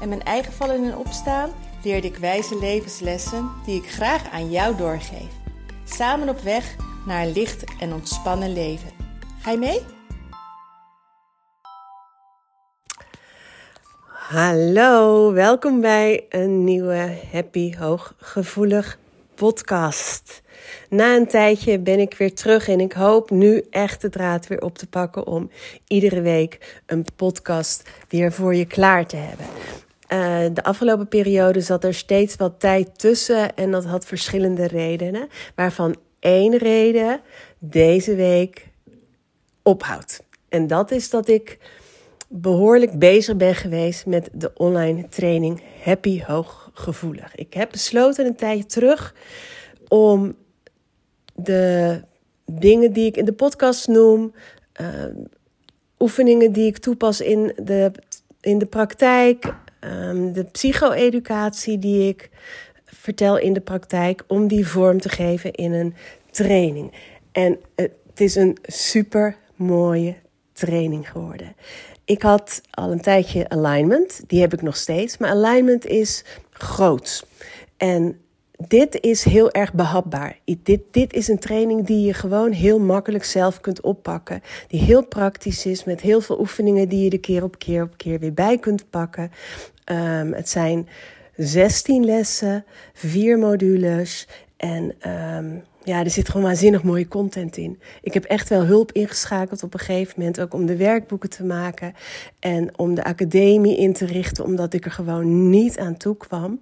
en mijn eigen vallen en opstaan leerde ik wijze levenslessen die ik graag aan jou doorgeef. Samen op weg naar een licht en ontspannen leven. Ga je mee? Hallo, welkom bij een nieuwe Happy Hooggevoelig podcast. Na een tijdje ben ik weer terug en ik hoop nu echt de draad weer op te pakken om iedere week een podcast weer voor je klaar te hebben. Uh, de afgelopen periode zat er steeds wat tijd tussen en dat had verschillende redenen, waarvan één reden deze week ophoudt. En dat is dat ik behoorlijk bezig ben geweest met de online training Happy Hooggevoelig. Ik heb besloten een tijdje terug om de dingen die ik in de podcast noem, uh, oefeningen die ik toepas in de, in de praktijk, um, de psycho-educatie die ik vertel in de praktijk, om die vorm te geven in een training. En het is een super mooie training geworden. Ik had al een tijdje alignment, die heb ik nog steeds, maar alignment is groot. En dit is heel erg behapbaar. Dit, dit is een training die je gewoon heel makkelijk zelf kunt oppakken. Die heel praktisch is, met heel veel oefeningen die je er keer op keer op keer weer bij kunt pakken. Um, het zijn 16 lessen, vier modules en um, ja, er zit gewoon waanzinnig mooie content in. Ik heb echt wel hulp ingeschakeld op een gegeven moment, ook om de werkboeken te maken en om de academie in te richten, omdat ik er gewoon niet aan toe kwam.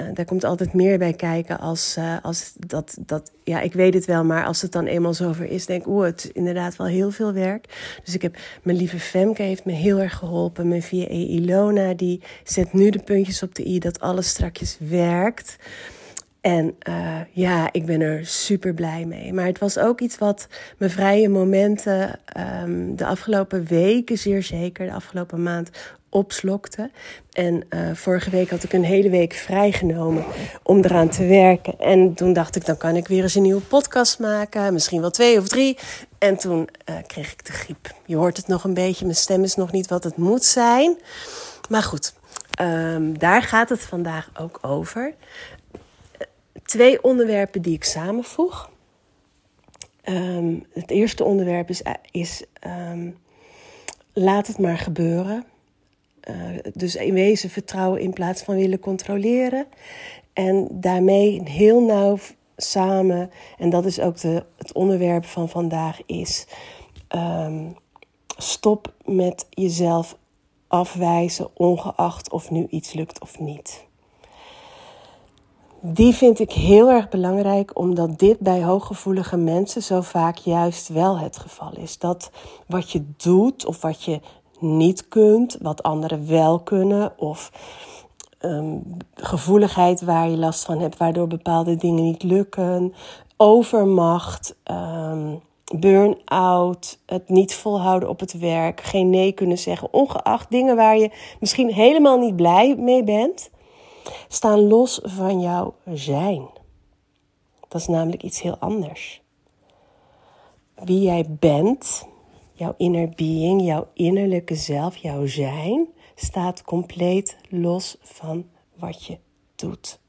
Uh, daar komt altijd meer bij kijken als, uh, als dat, dat, ja, ik weet het wel, maar als het dan eenmaal zover is, denk ik, oeh, het is inderdaad wel heel veel werk. Dus ik heb, mijn lieve Femke heeft me heel erg geholpen. Mijn VA Ilona, die zet nu de puntjes op de i dat alles strakjes werkt. En uh, ja, ik ben er super blij mee. Maar het was ook iets wat mijn vrije momenten um, de afgelopen weken, zeer zeker, de afgelopen maand opslokte. En uh, vorige week had ik een hele week vrijgenomen om eraan te werken. En toen dacht ik, dan kan ik weer eens een nieuwe podcast maken. Misschien wel twee of drie. En toen uh, kreeg ik de griep. Je hoort het nog een beetje. Mijn stem is nog niet wat het moet zijn. Maar goed, um, daar gaat het vandaag ook over twee onderwerpen die ik samenvoeg. Um, het eerste onderwerp is, is um, laat het maar gebeuren. Uh, dus in wezen vertrouwen in plaats van willen controleren. En daarmee heel nauw samen, en dat is ook de, het onderwerp van vandaag, is um, stop met jezelf afwijzen, ongeacht of nu iets lukt of niet. Die vind ik heel erg belangrijk, omdat dit bij hooggevoelige mensen zo vaak juist wel het geval is. Dat wat je doet of wat je niet kunt, wat anderen wel kunnen, of um, gevoeligheid waar je last van hebt, waardoor bepaalde dingen niet lukken, overmacht, um, burn-out, het niet volhouden op het werk, geen nee kunnen zeggen, ongeacht dingen waar je misschien helemaal niet blij mee bent staan los van jouw zijn. Dat is namelijk iets heel anders. Wie jij bent, jouw inner being, jouw innerlijke zelf, jouw zijn, staat compleet los van wat je doet.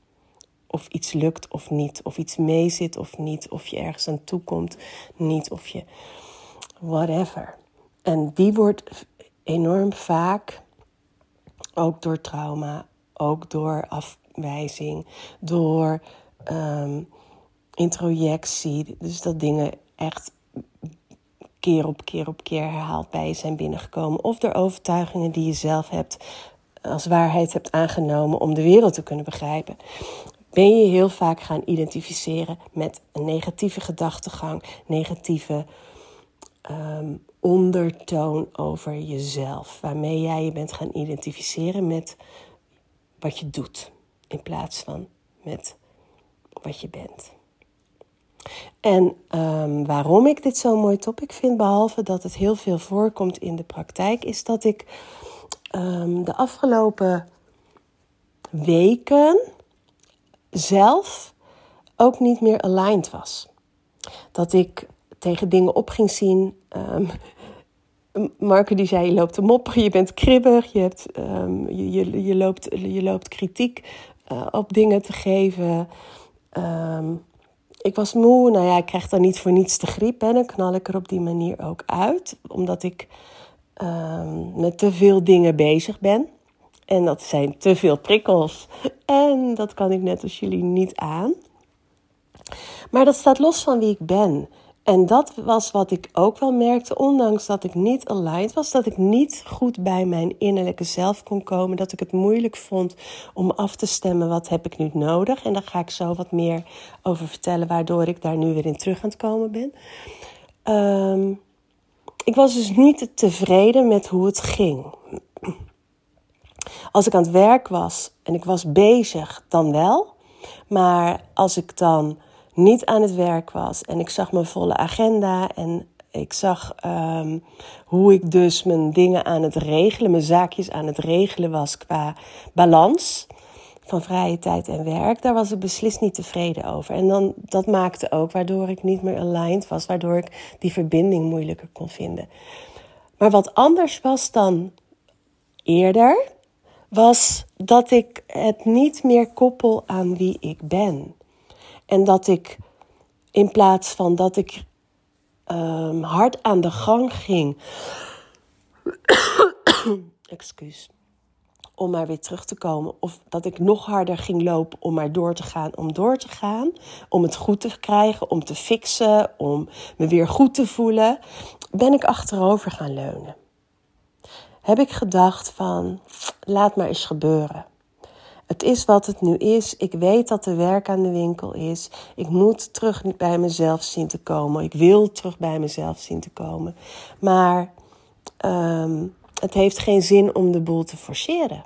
Of iets lukt of niet, of iets meezit of niet, of je ergens aan toe komt, niet, of je whatever. En die wordt enorm vaak, ook door trauma, ook door afwijzing, door um, introjectie. Dus dat dingen echt keer op keer op keer herhaald bij je zijn binnengekomen. Of door overtuigingen die je zelf hebt als waarheid hebt aangenomen om de wereld te kunnen begrijpen. Ben je heel vaak gaan identificeren met een negatieve gedachtegang, negatieve um, ondertoon over jezelf, waarmee jij je bent gaan identificeren met wat je doet, in plaats van met wat je bent. En um, waarom ik dit zo'n mooi topic vind, behalve dat het heel veel voorkomt in de praktijk, is dat ik um, de afgelopen weken zelf ook niet meer aligned was. Dat ik tegen dingen op ging zien. Um, Marke die zei, je loopt te mopperen, je bent kribbig, je, hebt, je, je, je, loopt, je loopt kritiek uh, op dingen te geven. Ik was moe, nou ja, ik krijg dan niet voor niets de griep. En dan knal ik er op die manier ook uit, omdat ik um, met te veel dingen bezig ben. En dat zijn te veel prikkels. En dat kan ik net als jullie niet aan. Maar dat staat los van wie ik ben. En dat was wat ik ook wel merkte, ondanks dat ik niet aligned was, dat ik niet goed bij mijn innerlijke zelf kon komen, dat ik het moeilijk vond om af te stemmen wat heb ik nu nodig. En daar ga ik zo wat meer over vertellen, waardoor ik daar nu weer in terug aan het komen ben. Um, ik was dus niet tevreden met hoe het ging. Als ik aan het werk was en ik was bezig, dan wel. Maar als ik dan niet aan het werk was en ik zag mijn volle agenda en ik zag um, hoe ik dus mijn dingen aan het regelen, mijn zaakjes aan het regelen was qua balans van vrije tijd en werk, daar was ik beslist niet tevreden over. En dan, dat maakte ook waardoor ik niet meer aligned was, waardoor ik die verbinding moeilijker kon vinden. Maar wat anders was dan eerder, was dat ik het niet meer koppel aan wie ik ben. En dat ik in plaats van dat ik um, hard aan de gang ging. Excuus. Om maar weer terug te komen. Of dat ik nog harder ging lopen om maar door te gaan, om door te gaan. Om het goed te krijgen, om te fixen, om me weer goed te voelen. Ben ik achterover gaan leunen. Heb ik gedacht van, laat maar eens gebeuren. Het is wat het nu is. Ik weet dat er werk aan de winkel is. Ik moet terug bij mezelf zien te komen. Ik wil terug bij mezelf zien te komen. Maar um, het heeft geen zin om de boel te forceren.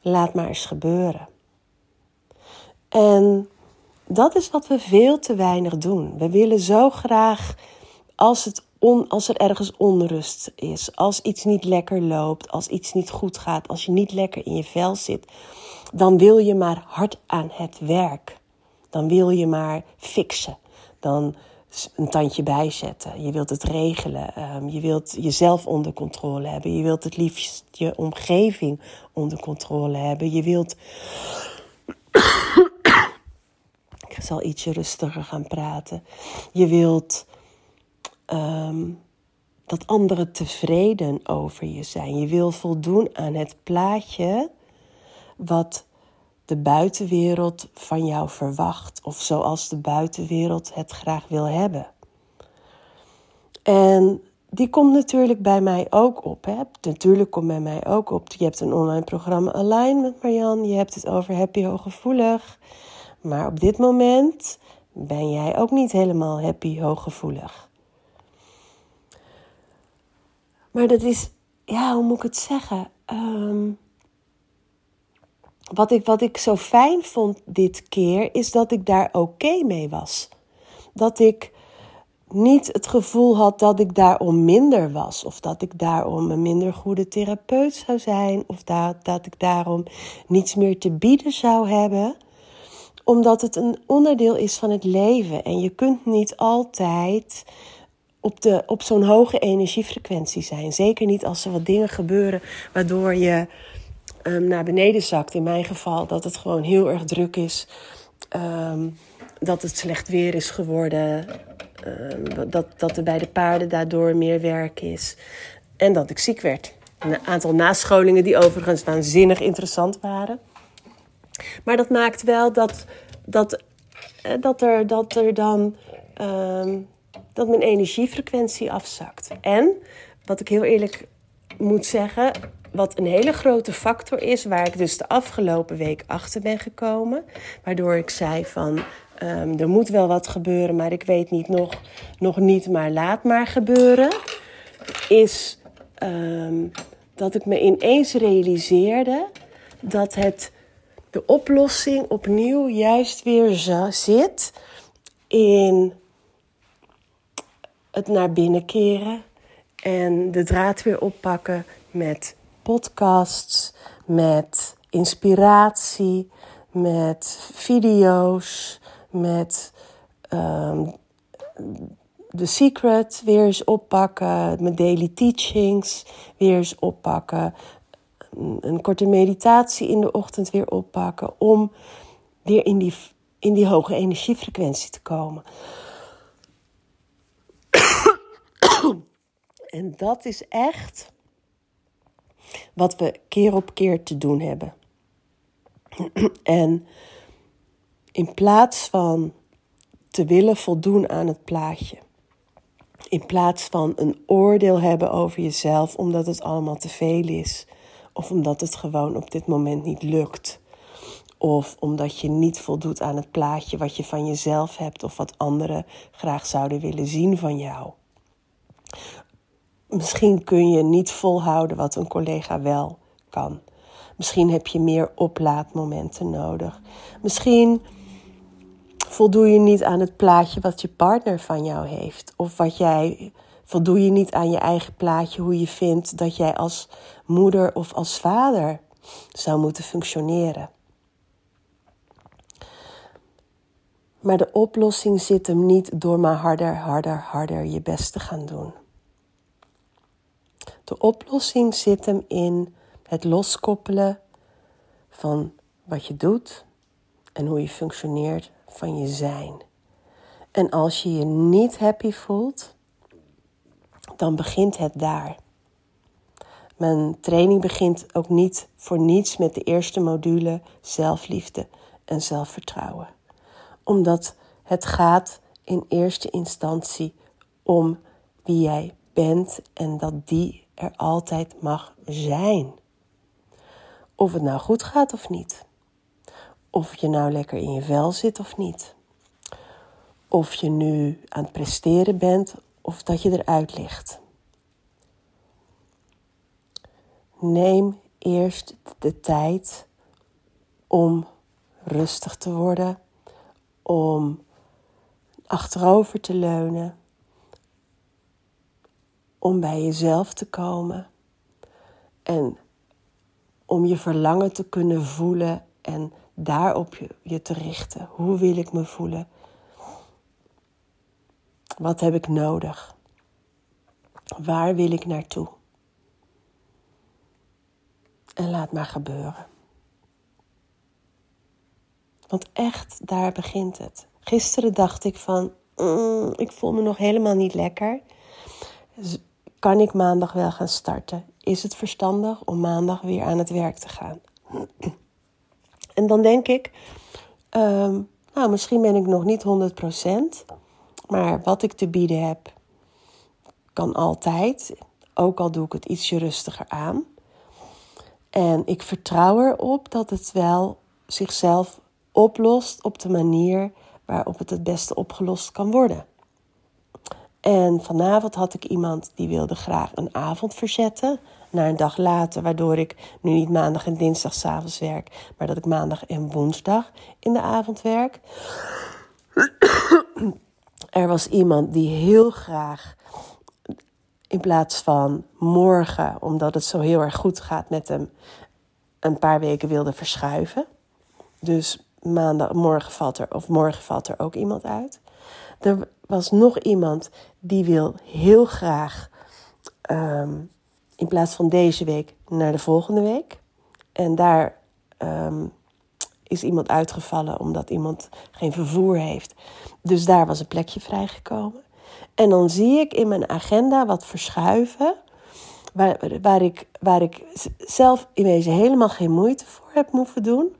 Laat maar eens gebeuren. En dat is wat we veel te weinig doen. We willen zo graag, als het als er ergens onrust is, als iets niet lekker loopt, als iets niet goed gaat, als je niet lekker in je vel zit, dan wil je maar hard aan het werk. Dan wil je maar fixen. Dan een tandje bijzetten. Je wilt het regelen. Um, je wilt jezelf onder controle hebben. Je wilt het liefst je omgeving onder controle hebben. Je wilt. Ik zal ietsje rustiger gaan praten. Je wilt um, dat anderen tevreden over je zijn. Je wil voldoen aan het plaatje wat de buitenwereld van jou verwacht, of zoals de buitenwereld het graag wil hebben. En die komt natuurlijk bij mij ook op. Hè? Natuurlijk komt bij mij ook op. Je hebt een online programma Align met Marjan. Je hebt het over happy hooggevoelig. Maar op dit moment ben jij ook niet helemaal happy hooggevoelig. Maar dat is, ja, hoe moet ik het zeggen? Um, wat, ik, wat ik zo fijn vond dit keer, is dat ik daar oké mee was. Dat ik niet het gevoel had dat ik daarom minder was. Of dat ik daarom een minder goede therapeut zou zijn. Of dat, dat ik daarom niets meer te bieden zou hebben. Omdat het een onderdeel is van het leven. En je kunt niet altijd op, de, op zo'n hoge energiefrequentie zijn. Zeker niet als er wat dingen gebeuren waardoor je um, naar beneden zakt. In mijn geval dat het gewoon heel erg druk is. Um, dat het slecht weer is geworden. Um, dat, dat er bij de paarden daardoor meer werk is. En dat ik ziek werd. Een aantal nascholingen die overigens waanzinnig interessant waren. Maar dat maakt wel dat, dat, eh, dat, er, dat er dan dat mijn energiefrequentie afzakt. En wat ik heel eerlijk moet zeggen, wat een hele grote factor is, waar ik dus de afgelopen week achter ben gekomen, waardoor ik zei van um, er moet wel wat gebeuren, maar ik weet niet nog, nog niet, maar laat maar gebeuren, is um, dat ik me ineens realiseerde dat het, de oplossing opnieuw juist weer zit in het naar binnen keren en de draad weer oppakken met podcasts, met inspiratie, met video's, met um, The Secret weer eens oppakken, mijn daily teachings weer eens oppakken, een korte meditatie in de ochtend weer oppakken, om weer in die, in die hoge energiefrequentie te komen. En dat is echt wat we keer op keer te doen hebben. en in plaats van te willen voldoen aan het plaatje, in plaats van een oordeel hebben over jezelf omdat het allemaal te veel is, of omdat het gewoon op dit moment niet lukt, of omdat je niet voldoet aan het plaatje wat je van jezelf hebt of wat anderen graag zouden willen zien van jou. Misschien kun je niet volhouden wat een collega wel kan. Misschien heb je meer oplaadmomenten nodig. Misschien voldoe je niet aan het plaatje wat je partner van jou heeft. Of wat jij voldoe je niet aan je eigen plaatje hoe je vindt dat jij als moeder of als vader zou moeten functioneren. Maar de oplossing zit hem niet door maar harder, harder, harder je best te gaan doen. De oplossing zit hem in het loskoppelen van wat je doet en hoe je functioneert van je zijn. En als je je niet happy voelt, dan begint het daar. Mijn training begint ook niet voor niets met de eerste module zelfliefde en zelfvertrouwen. Omdat het gaat in eerste instantie om wie jij bent en dat die er altijd mag zijn. Of het nou goed gaat of niet. Of je nou lekker in je vel zit of niet. Of je nu aan het presteren bent of dat je eruit ligt. Neem eerst de tijd om rustig te worden, om achterover te leunen, om bij jezelf te komen en om je verlangen te kunnen voelen en daarop je, je te richten. Hoe wil ik me voelen? Wat heb ik nodig? Waar wil ik naartoe? En laat maar gebeuren. Want echt, daar begint het. Gisteren dacht ik van, mm, ik voel me nog helemaal niet lekker. Kan ik maandag wel gaan starten? Is het verstandig om maandag weer aan het werk te gaan? En dan denk ik, ehm, nou, misschien ben ik nog niet 100%, maar wat ik te bieden heb, kan altijd. Ook al doe ik het ietsje rustiger aan. En ik vertrouw erop dat het wel zichzelf oplost op de manier waarop het het beste opgelost kan worden. En vanavond had ik iemand die wilde graag een avond verzetten naar een dag later, waardoor ik nu niet maandag en dinsdag s'avonds werk, maar dat ik maandag en woensdag in de avond werk. Er was iemand die heel graag in plaats van morgen, omdat het zo heel erg goed gaat met hem, een paar weken wilde verschuiven. Dus maandag, morgen valt er, of morgen valt er ook iemand uit. Er was nog iemand die wil heel graag ehm, in plaats van deze week naar de volgende week. En daar ehm, is iemand uitgevallen omdat iemand geen vervoer heeft. Dus daar was een plekje vrijgekomen. En dan zie ik in mijn agenda wat verschuiven. Waar, waar, ik, waar ik zelf in wezen helemaal geen moeite voor heb moeten doen.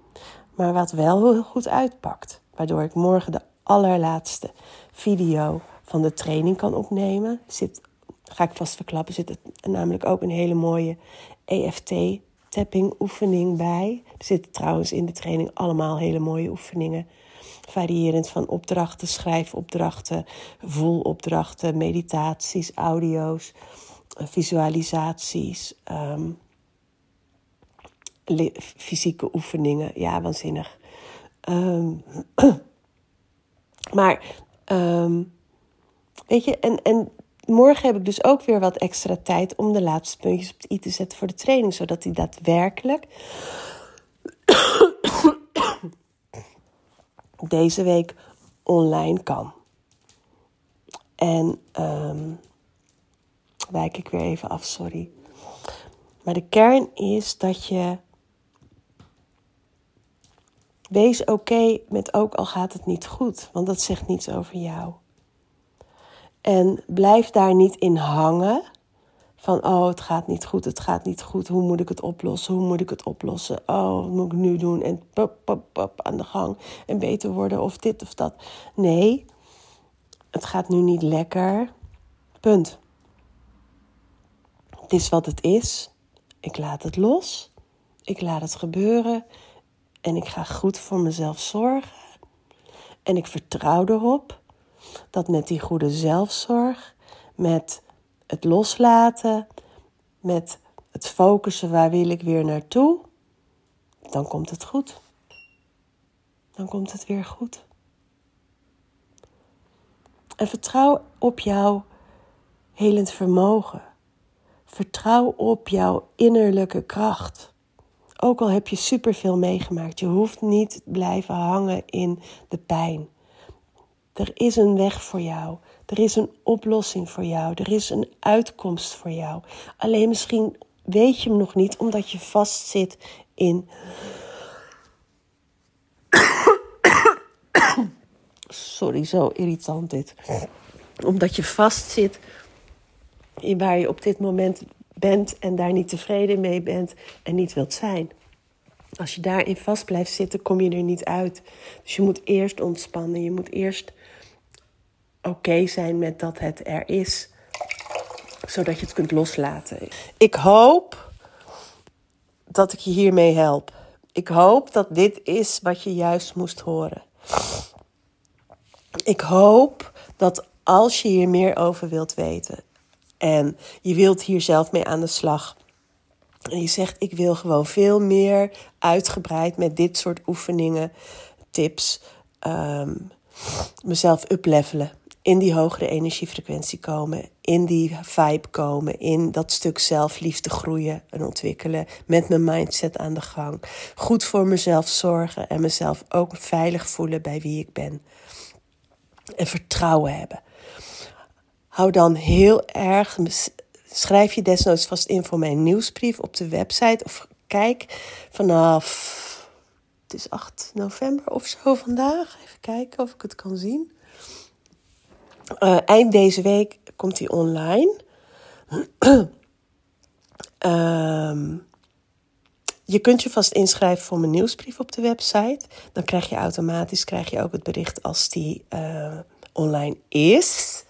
Maar wat wel heel goed uitpakt. Waardoor ik morgen de allerlaatste video van de training kan opnemen. Zit, ga ik vast verklappen, zit er namelijk ook een hele mooie EFT-tapping oefening bij. Er zitten trouwens in de training allemaal hele mooie oefeningen. Variërend van opdrachten, schrijfopdrachten, voelopdrachten, meditaties, audio's, visualisaties. Um, fysieke oefeningen. Ja, waanzinnig. Ehm, maar, ehm, weet je, en, en morgen heb ik dus ook weer wat extra tijd om de laatste puntjes op de i te zetten voor de training, zodat die daadwerkelijk deze week online kan. En um, wijk ik weer even af, sorry. Maar de kern is dat je. Wees oké met ook al gaat het niet goed, want dat zegt niets over jou. En blijf daar niet in hangen van oh, het gaat niet goed, het gaat niet goed, hoe moet ik het oplossen, hoe moet ik het oplossen, oh, wat moet ik nu doen? En pop, pop, pop, aan de gang. En beter worden of dit of dat. Nee, het gaat nu niet lekker, punt. Het is wat het is, ik laat het los, ik laat het gebeuren en ik ga goed voor mezelf zorgen en ik vertrouw erop dat met die goede zelfzorg, met het loslaten, met het focussen waar wil ik weer naartoe, dan komt het goed. Dan komt het weer goed. En vertrouw op jouw helend vermogen. Vertrouw op jouw innerlijke kracht. Ook al heb je superveel meegemaakt, je hoeft niet blijven hangen in de pijn. Er is een weg voor jou. Er is een oplossing voor jou. Er is een uitkomst voor jou. Alleen misschien weet je hem nog niet omdat je vastzit in. Sorry, zo irritant dit. Omdat je vastzit in waar je op dit moment bent en daar niet tevreden mee bent en niet wilt zijn. Als je daarin vast blijft zitten, kom je er niet uit. Dus je moet eerst ontspannen. Je moet eerst oké zijn met dat het er is, zodat je het kunt loslaten. Ik hoop dat ik je hiermee help. Ik hoop dat dit is wat je juist moest horen. Ik hoop dat als je hier meer over wilt weten en je wilt hier zelf mee aan de slag. En je zegt, ik wil gewoon veel meer uitgebreid met dit soort oefeningen, tips, um, mezelf uplevelen in die hogere energiefrequentie komen, in die vibe komen, in dat stuk zelfliefde groeien en ontwikkelen, met mijn mindset aan de gang. Goed voor mezelf zorgen en mezelf ook veilig voelen bij wie ik ben. En vertrouwen hebben. Hou dan heel erg, schrijf je desnoods vast in voor mijn nieuwsbrief op de website of kijk vanaf, het is 8 november of zo vandaag. Even kijken of ik het kan zien. Uh, eind deze week komt hij online. um, je kunt je vast inschrijven voor mijn nieuwsbrief op de website. Dan krijg je automatisch krijg je ook het bericht als die uh, online is.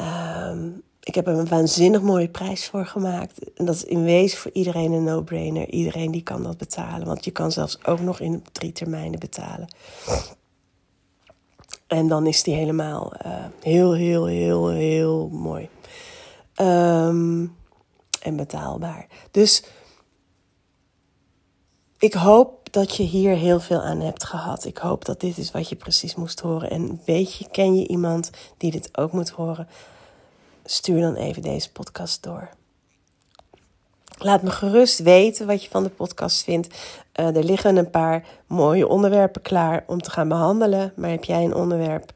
Um, ik heb er een waanzinnig mooie prijs voor gemaakt. En dat is in wezen voor iedereen een no-brainer. Iedereen die kan dat betalen. Want je kan zelfs ook nog in drie termijnen betalen. En dan is die helemaal uh, heel, heel, heel, heel mooi. Um, en betaalbaar. Dus ik hoop dat je hier heel veel aan hebt gehad. Ik hoop dat dit is wat je precies moest horen. En weet je, ken je iemand die dit ook moet horen? Stuur dan even deze podcast door. Laat me gerust weten wat je van de podcast vindt. Uh, er liggen een paar mooie onderwerpen klaar om te gaan behandelen. Maar heb jij een onderwerp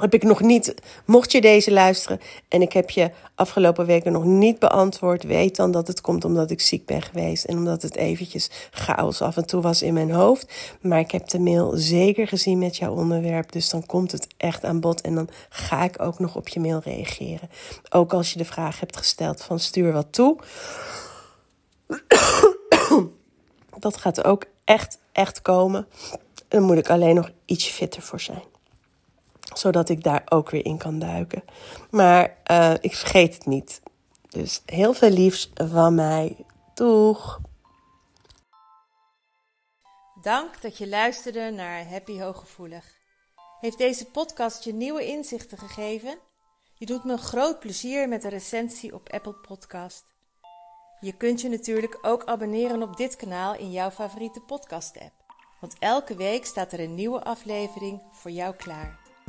heb ik nog niet, mocht je deze luisteren en ik heb je afgelopen weken nog niet beantwoord, weet dan dat het komt omdat ik ziek ben geweest en omdat het eventjes chaos af en toe was in mijn hoofd. Maar ik heb de mail zeker gezien met jouw onderwerp, dus dan komt het echt aan bod en dan ga ik ook nog op je mail reageren. Ook als je de vraag hebt gesteld van stuur wat toe. Dat gaat ook echt, echt komen. Dan moet ik alleen nog iets fitter voor zijn zodat ik daar ook weer in kan duiken. Maar uh, ik vergeet het niet. Dus heel veel liefs van mij. Doeg! Dank dat je luisterde naar Happy Hooggevoelig. Heeft deze podcast je nieuwe inzichten gegeven? Je doet me groot plezier met een recensie op Apple Podcast. Je kunt je natuurlijk ook abonneren op dit kanaal in jouw favoriete podcast-app. Want elke week staat er een nieuwe aflevering voor jou klaar.